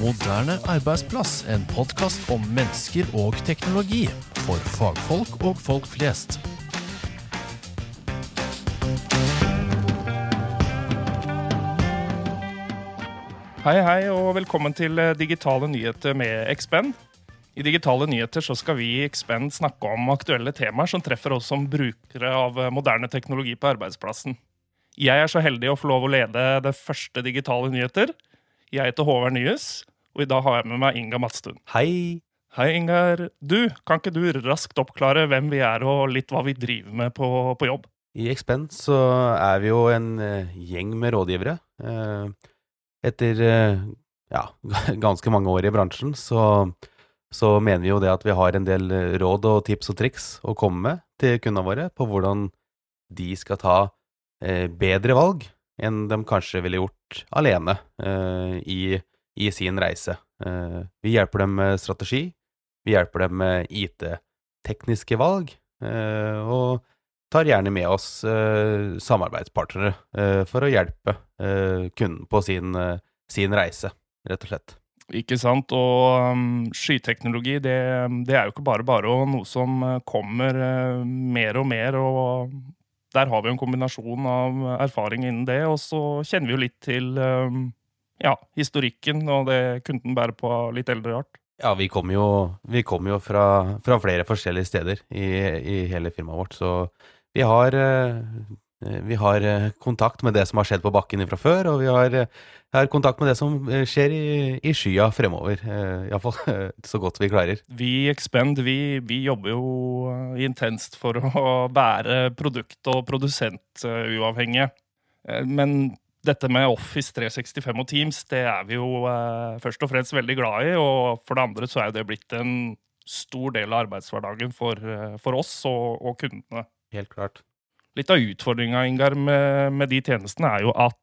Moderne arbeidsplass, en podkast om mennesker og teknologi. For fagfolk og folk flest. Hei, hei, og velkommen til eh, Digitale nyheter med Expend. I Digitale nyheter så skal vi i Expend snakke om aktuelle temaer som treffer oss som brukere av eh, moderne teknologi på arbeidsplassen. Jeg er så heldig å få lov å lede det første Digitale nyheter. Jeg heter Håvard Nyhus, og i dag har jeg med meg Inga Madstuen. Hei! Hei, Ingar. Du, kan ikke du raskt oppklare hvem vi er og litt hva vi driver med på, på jobb? I Expend så er vi jo en eh, gjeng med rådgivere. Eh, etter eh, ja, ganske mange år i bransjen så, så mener vi jo det at vi har en del råd og tips og triks å komme med til kundene våre på hvordan de skal ta bedre valg enn de kanskje ville gjort alene eh, i, i sin reise. Eh, vi hjelper dem med strategi, vi hjelper dem med IT-tekniske valg, eh, og tar gjerne med oss samarbeidspartnere for å hjelpe kunden på sin, sin reise, rett og slett. Ikke sant? Og um, skyteknologi, det, det er jo ikke bare bare, og noe som kommer mer og mer. Og der har vi en kombinasjon av erfaring innen det, og så kjenner vi jo litt til um, ja, historikken og det kunden bærer på av litt eldre art. Ja, vi kommer jo, vi kom jo fra, fra flere forskjellige steder i, i hele firmaet vårt, så vi har, eh, vi har eh, kontakt med det som har skjedd på bakken fra før, og vi har, eh, har kontakt med det som eh, skjer i, i skya fremover. eh, Iallfall så godt vi klarer. Vi i Expend vi, vi jobber jo eh, intenst for å være produkt- og produsentuavhengige. Eh, Men dette med Office 365 og Teams det er vi jo eh, først og fremst veldig glad i. Og for det andre så er det blitt en stor del av arbeidshverdagen for, eh, for oss og, og kundene. Helt klart. Litt av utfordringa med, med de tjenestene er jo at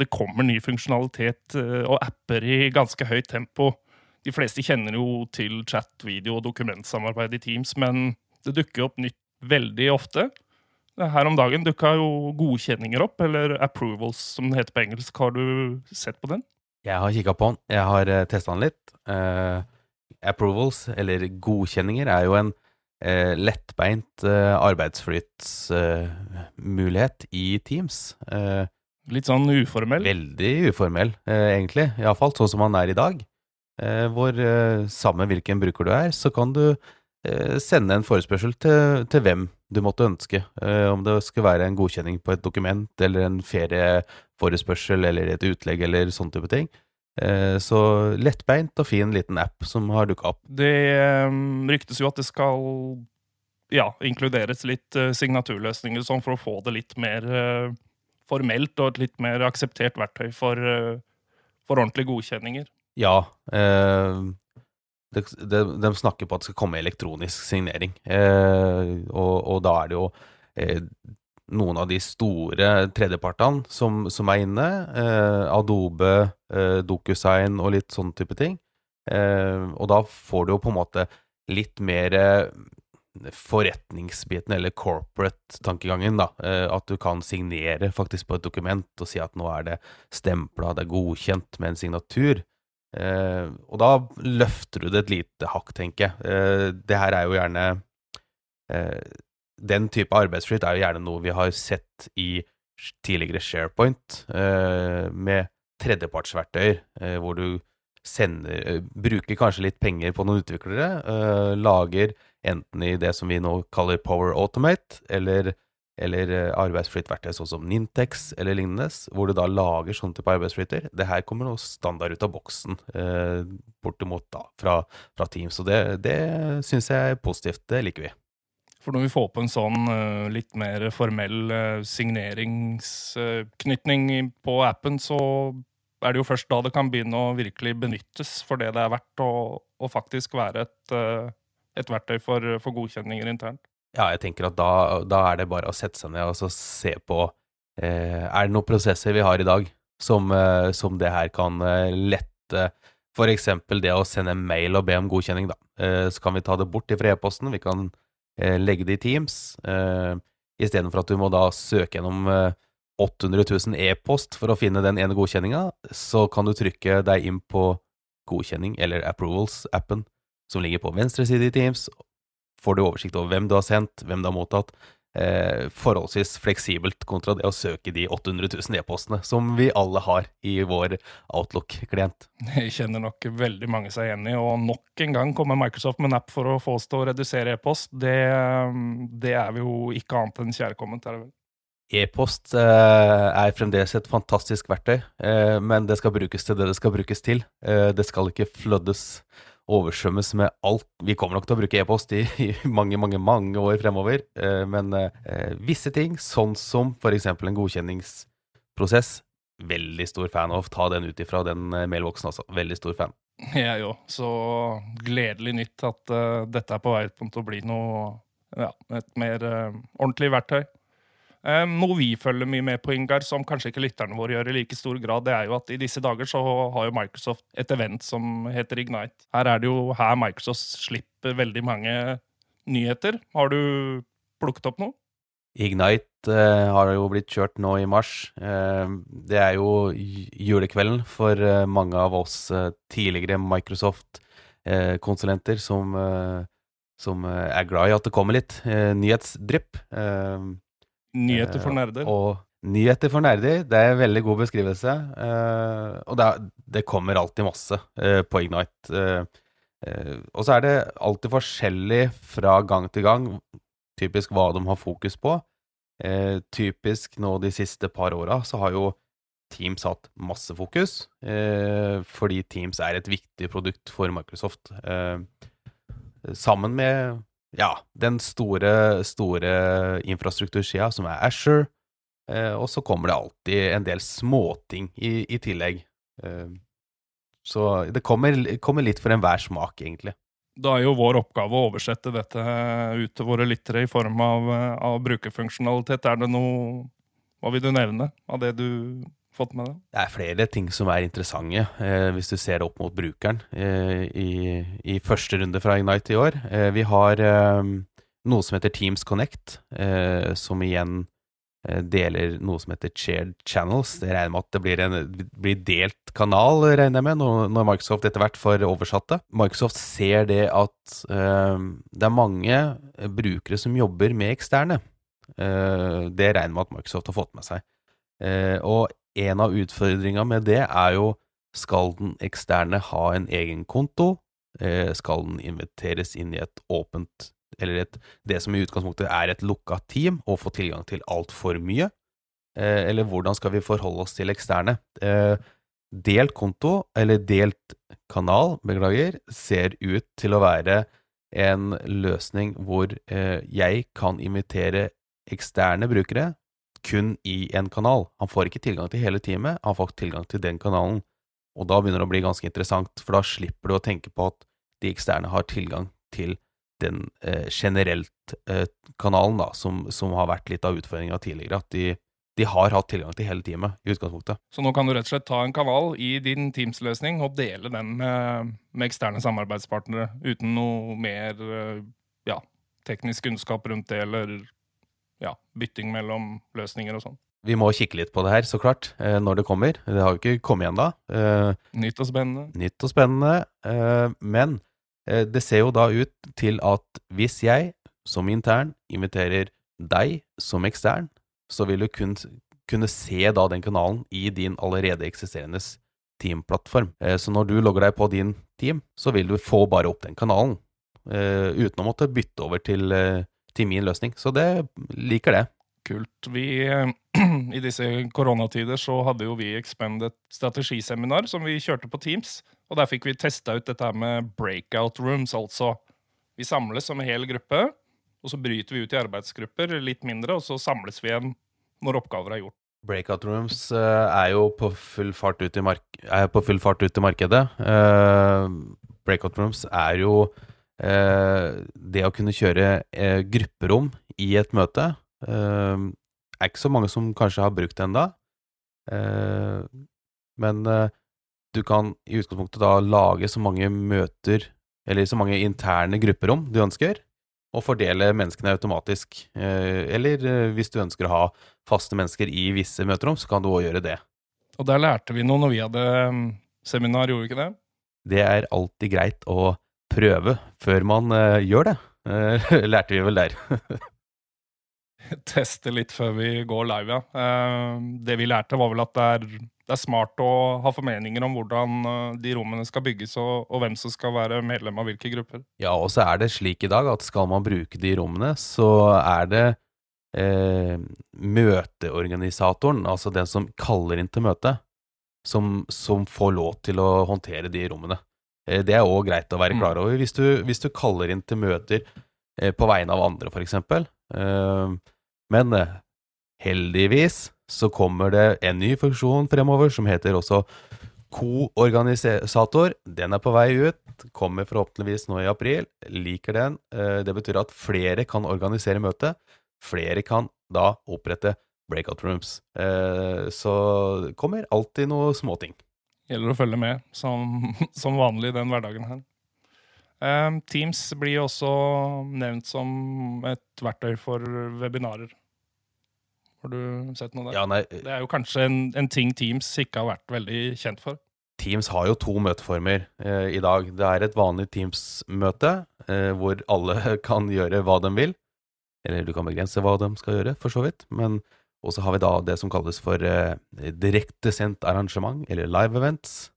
det kommer ny funksjonalitet eh, og apper i ganske høyt tempo. De fleste kjenner jo til chat, video og dokumentsamarbeid i Teams, men det dukker opp nytt veldig ofte. Her om dagen dukka jo godkjenninger opp, eller approvals som det heter på engelsk. Har du sett på den? Jeg har kikka på den, jeg har uh, testa den litt. Uh, approvals, eller godkjenninger, er jo en eh, lettbeint eh, arbeidsflytsmulighet eh, i Teams. Eh, Litt sånn uformell. veldig uformell, eh, egentlig. Iallfall sånn som han er i dag. Eh, hvor eh, sammen hvilken bruker du er, så kan du eh, sende en forespørsel til, til hvem du måtte ønske. Eh, om det skal være en godkjenning på et dokument, eller en ferieforespørsel, eller et utlegg, eller sånne type ting. Eh, så lettbeint og fin liten app som har dukka opp. Det eh, ryktes jo at det skal ja, inkluderes litt eh, signaturløsninger sånn for å få det litt mer formelt og et litt mer akseptert verktøy for, for ordentlige godkjenninger. Ja. Eh, de, de, de snakker på at det skal komme elektronisk signering. Eh, og, og da er det jo eh, noen av de store tredjepartene som, som er inne. Eh, Adobe, eh, DocuSign og litt sånn type ting. Eh, og da får du jo på en måte litt mer eh, forretningsbiten, eller corporate-tankegangen, da. Eh, at du kan signere faktisk på et dokument og si at nå er det stempla, det er godkjent med en signatur. Eh, og da løfter du det et lite hakk, tenker jeg. Det her er jo gjerne Den type arbeidsflyt er jo gjerne noe vi har sett i tidligere SharePoint, eh, med tredjepartsverktøyer, eh, hvor du sender eh, Bruker kanskje litt penger på noen utviklere, lager enten i det som vi nå kaller Power Automate, eller eller arbeidsflytverktøy sånn som Nintex eller lignende, hvor du da lager sånn type arbeidsflyter. Det her kommer noe standard ut av boksen, bortimot da, fra, fra Teams. Og det, det syns jeg er positivt. Det liker vi. For når vi får på en sånn uh, litt mer formell uh, signeringsknytning uh, på appen, så er det jo først da det kan begynne å virkelig benyttes for det det er verdt, å, å faktisk være et, eh, et verktøy for, for godkjenninger internt. Ja, jeg tenker at da, da er det bare å sette seg ned og så se på Er det noen prosesser vi har i dag som, som det her kan lette eksempel det å sende mail og be om godkjenning, da. Så kan vi ta det bort fra e-posten. Vi kan legge det i Teams. Eh, Istedenfor at du må da søke gjennom eh, 800 000 e-post for å finne den ene godkjenninga, så kan du trykke deg inn på godkjenning, eller approvals-appen, som ligger på venstre side i Teams. Får du oversikt over hvem du har sendt, hvem du har mottatt. Eh, forholdsvis fleksibelt kontra det å søke de 800 000 e-postene som vi alle har i vår Outlook-klient. Jeg kjenner nok veldig mange seg igjen i, og nok en gang kommer Microsoft med en app for å få oss til å redusere e-post. Det, det, er vi jo ikke annet enn kjærkomment, er det vel. E-post eh, er fremdeles et fantastisk verktøy, eh, men det skal brukes til det det skal brukes til. Eh, det skal ikke fløddes, oversvømmes med alt. Vi kommer nok til å bruke e-post i, i, mange, mange mange år fremover, eh, men eh, visse ting, sånn som f.eks. en godkjenningsprosess, veldig stor fan av. Ta den ut ifra den eh, mailboksen altså. Veldig stor fan. Jeg òg. Så gledelig nytt at dette er på vei til å bli noe ja, et mer ordentlig verktøy. Um, noe vi følger mye med på, Ingar, som kanskje ikke lytterne våre gjør i like stor grad, det er jo at i disse dager så har jo Microsoft et event som heter Ignite. Her er det jo her Microsoft slipper veldig mange nyheter. Har du plukket opp noe? Ignite eh, har jo blitt kjørt nå i mars. Eh, det er jo julekvelden for eh, mange av oss tidligere Microsoft-konsulenter som, som er glad i at det kommer litt nyhetsdrypp. Nyheter for nerder. Eh, og nyheter for nerder, det er en veldig god beskrivelse. Uh, og det, er, det, kommer alltid masse uh, på Ignite. Og så er det alltid forskjellig fra gang til gang, typisk hva de har fokus på. typisk nå de siste par åra så har jo Teams hatt masse fokus, fordi Teams er et viktig produkt for Microsoft. sammen med ja, den store, store infrastruktursida, som er Asher. Eh, og så kommer det alltid en del småting i, i tillegg. Eh, så det kommer, kommer, litt for enhver smak, egentlig. Da er jo vår oppgave å oversette dette ut til våre lyttere i form av, av brukerfunksjonalitet. Er det noe Hva vil du nevne av det du fått med deg? Det er flere ting som er interessante, eh, hvis du ser det opp mot brukeren eh, i, i, første runde fra Ignite i år. Eh, vi har eh, noe som heter Teams Connect, eh, som igjen eh, deler noe som heter shared channels. Det regner med at det blir en blir delt kanal, regner jeg med, når, Microsoft etter hvert får oversatt det. Microsoft ser det at det er mange brukere som jobber med eksterne. det regner med at Microsoft har fått med seg. og en av utfordringa med det er jo skal den eksterne ha en egen konto? Eh, skal den inviteres inn i et åpent, eller et, det som i utgangspunktet er et lukka team, og få tilgang til altfor mye? Eh, eller hvordan skal vi forholde oss til eksterne? Eh, delt konto, eller delt kanal, beklager, ser ut til å være en løsning hvor jeg kan invitere eksterne brukere kun i en kanal. Han får ikke tilgang til hele teamet, han får tilgang til den kanalen. Og da begynner det å bli ganske interessant, for da slipper du å tenke på at de eksterne har tilgang til den eh, generelt eh, kanalen, da, som, som, har vært litt av utfordringa tidligere. At de, de, har hatt tilgang til hele teamet i utgangspunktet. Så nå kan du rett og slett ta en kanal i din Teams-løsning og dele den med, med, eksterne samarbeidspartnere uten noe mer eh, ja, teknisk kunnskap rundt det, eller ja, bytting mellom løsninger og sånn. Vi må kikke litt på det her, så klart, eh, når det kommer. Det har jo ikke kommet ennå. Eh, nytt og spennende. Nytt og spennende. Eh, men det ser jo da ut til at hvis jeg som intern inviterer deg som ekstern, så vil du kun, kunne se da den kanalen i din allerede eksisterende teamplattform. Så når du logger deg på din team, så vil du få bare opp den kanalen, uten å måtte bytte over til til min løsning. Så det liker det. Kult. Vi, I disse koronatider så hadde jo vi Expend et strategiseminar som vi kjørte på Teams. Og der fikk vi testa ut dette med breakout rooms, altså. Vi samles som en hel gruppe, og så bryter vi ut i arbeidsgrupper, litt mindre, og så samles vi igjen når oppgaver er gjort. Breakout rooms uh, er jo på full fart ut i, mark full fart ut i markedet. Uh, breakout rooms er jo Eh, det å kunne kjøre eh, grupperom i et møte eh, er ikke så mange som kanskje har brukt det ennå. men du kan i utgangspunktet da lage så mange møter, eller så mange interne grupperom du ønsker. og fordele menneskene automatisk. Eh, eller eh, hvis du ønsker å ha faste mennesker i visse møterom, så kan du òg gjøre det. Og der lærte vi noe når vi hadde mm, seminar, gjorde vi ikke det? Det er alltid greit å prøve før man uh, gjør det. Uh, lærte vi vel der. Teste litt før vi går live, ja. Uh, det vi lærte, var vel at det er, det er, smart å ha formeninger om hvordan de rommene skal bygges, og, og, hvem som skal være medlem av hvilke grupper. Ja, og så er det slik i dag at skal man bruke de rommene, så er det møteorganisatoren, altså den som kaller inn til møte, som, som får lov til å håndtere de rommene. Eh, det er òg greit å være mm. klar over hvis du, hvis du kaller inn til møter eh, på vegne av andre, f.eks. Eh, men heldigvis så kommer det en ny funksjon fremover som heter også koorganisator. Den er på vei ut, kommer forhåpentligvis nå i april. Liker den. Det betyr at flere kan organisere møtet. Flere kan da opprette breakout rooms. Så det kommer alltid noe småting gjelder å følge med som, som vanlig den hverdagen her. Um, Teams blir også nevnt som et verktøy for webinarer. Har du sett noe der? Ja, nei, det er jo kanskje en, en, ting Teams ikke har vært veldig kjent for. Teams har jo to møteformer eh, i dag. Det er et vanlig Teams-møte eh, hvor alle kan gjøre hva de vil. Eller du kan begrense hva de skal gjøre, for så vidt. Men og så har vi da det som kalles for eh, direktesendt arrangement, eller live events,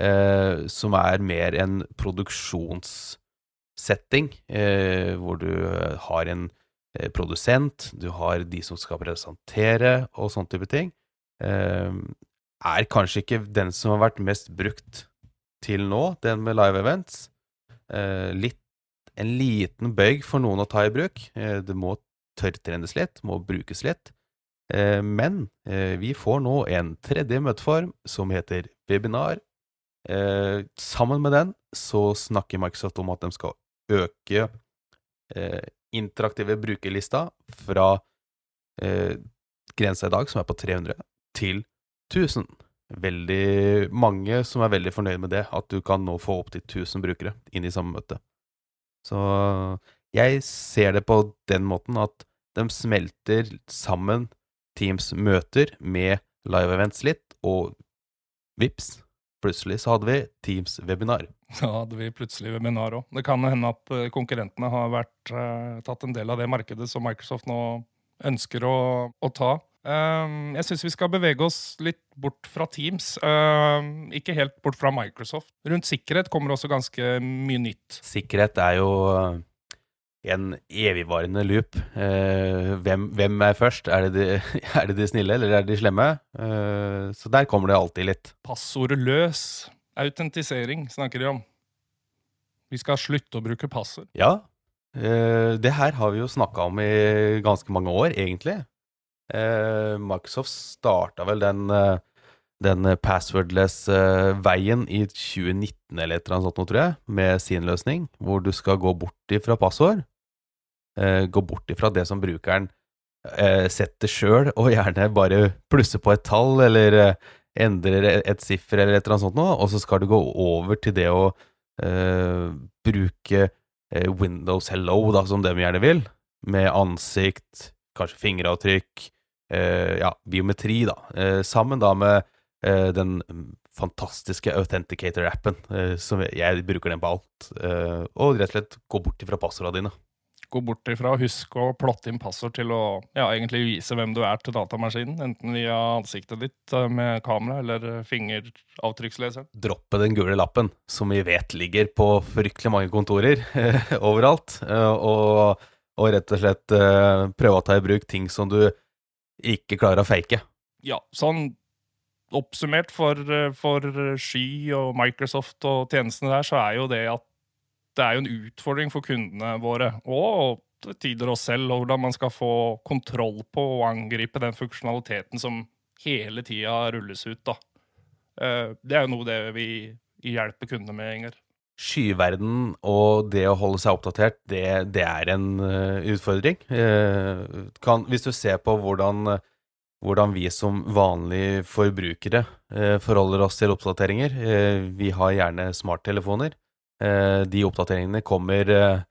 eh, som er mer en produksjonssetting, eh, hvor du eh, har en eh, produsent, du har de som skal presentere, og sånne type ting. Eh, er kanskje ikke den som har vært mest brukt til nå, den med live events. litt en liten bøyg for noen å ta i bruk. det må tørrtrenes litt, må brukes litt. Eh, men eh, vi får nå en tredje møteform som heter webinar. Eh, sammen med den så snakker Microsoft om at de skal øke interaktive brukerlista fra grensa i dag, som er på 300, til 1000. Veldig mange som er veldig fornøyd med det, at du kan nå få opptil 1000 brukere inn i samme møte. Så jeg ser det på den måten at de smelter sammen Teams møter med live events litt, og vips, plutselig så hadde vi Teams webinar. Da hadde vi plutselig webinar òg. Det kan hende at eh, konkurrentene har vært, uh, tatt en del av det markedet som Microsoft nå ønsker å, å ta. Um, jeg syns vi skal bevege oss litt bort fra Teams. Um, ikke helt bort fra Microsoft. Rundt sikkerhet kommer også ganske mye nytt. Sikkerhet er jo en evigvarende loop. Eh, hvem, hvem, er først? Er det, de, er det, de, snille, eller er det de slemme? Eh, så der kommer det alltid litt. Passordet løs. Autentisering snakker de om. Vi skal slutte å bruke passord. Ja. Eh, det her har vi jo snakka om i ganske mange år, egentlig. Eh, Microsoft starta vel den, eh, den passwordless-veien i 2019 eller et eller annet sånt, tror jeg, med sin løsning, hvor du skal gå bort fra passord eh, gå bort ifra det som brukeren eh, setter sjøl, og gjerne bare plusse på et tall, eller eh, endrer et siffer eller et eller annet sånt noe, og så skal du gå over til det å eh, bruke eh, Windows Hello, da, som de gjerne vil, med ansikt, kanskje fingeravtrykk, eh, ja, biometri, da, sammen da med den fantastiske Authenticator-appen, som jeg bruker den på alt, og rett og slett gå bort ifra passordene dine gå bort ifra huske å plotte inn passord til å ja, egentlig vise hvem du er til datamaskinen, enten via ansiktet ditt eh, med kamera eller eh, fingeravtrykksleseren. Droppe den gule lappen, som vi vet ligger på fryktelig mange kontorer overalt, eh, og, og, rett og slett prøve å ta i bruk ting som du ikke klarer å fake. Ja, sånn oppsummert for, for Sky og Microsoft og tjenestene der, så er jo det at det er jo en utfordring for kundene våre, og til tider oss selv, og hvordan man skal få kontroll på og angripe den funksjonaliteten som hele tida rulles ut. da. Eh, det er jo noe det vi hjelper kundene med, Inger. Skyverden og det å holde seg oppdatert, det, det er en uh, utfordring. Uh, kan, hvis du ser på hvordan, hvordan vi som vanlige forbrukere forholder oss til oppdateringer Vi har gjerne smarttelefoner. Eh, de oppdateringene kommer eh,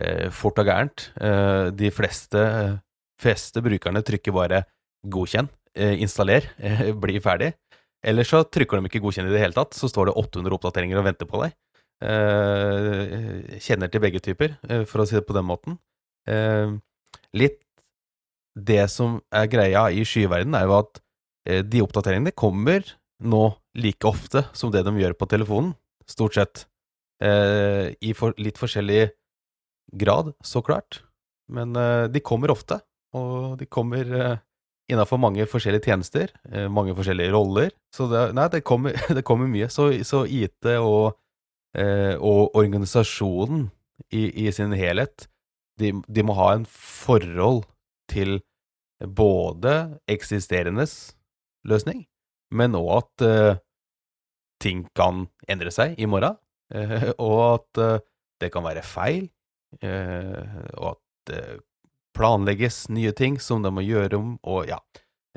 eh, fort og gærent. De fleste, fleste brukerne trykker bare 'godkjenn', 'installer', 'bli ferdig'. Eller så trykker de ikke 'godkjenn' i det hele tatt, så står det 800 oppdateringer og venter på deg. Kjenner til begge typer, for å si det på den måten. Litt Det som er greia i skyverden, er jo at de oppdateringene kommer nå like ofte som det de gjør på telefonen, stort sett. Eh, I for, litt forskjellig grad, så klart. Men eh, de kommer ofte, og de kommer eh, innafor mange forskjellige tjenester, eh, mange forskjellige roller. Så det, nei, det kommer, det kommer mye. Så, så IT og, eh, og organisasjonen i, i sin helhet, de, de må ha en forhold til både eksisterendes løsning, men òg at eh, ting kan endre seg i morgen, og at eh, det kan være feil, eh, og at det planlegges nye ting som de må gjøre om, og ja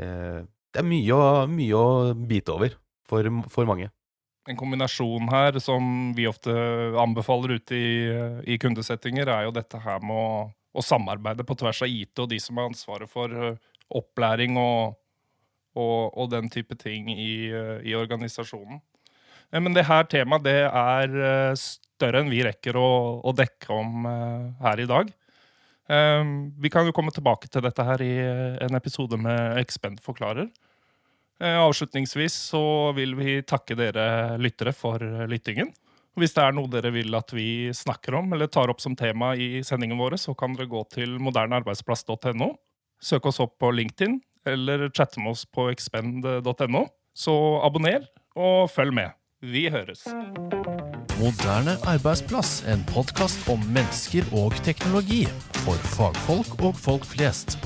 eh, Det er mye mye å bite over for, for mange. En kombinasjon her som vi ofte anbefaler ute i, i kundesettinger, er jo dette her med å, å samarbeide på tvers av IT og de som har ansvaret for eh, opplæring og, og, og den type ting i, eh, i organisasjonen. Eh, Men det her temaet det er eh, større enn vi rekker å, å dekke om eh, her i dag. Vi kan jo komme tilbake til dette her i en episode med Expend forklarer. Avslutningsvis så vil vi takke dere lyttere for lyttingen. Hvis det er noe dere vil at vi snakker om eller tar opp som tema i sendingen våre, så kan dere gå til modernearbeidsplass.no. Søk oss opp på LinkedIn eller chatte med oss på expend.no. Så abonner og følg med. Vi høres. Moderne arbeidsplass, en podkast om mennesker og teknologi. For fagfolk og folk flest.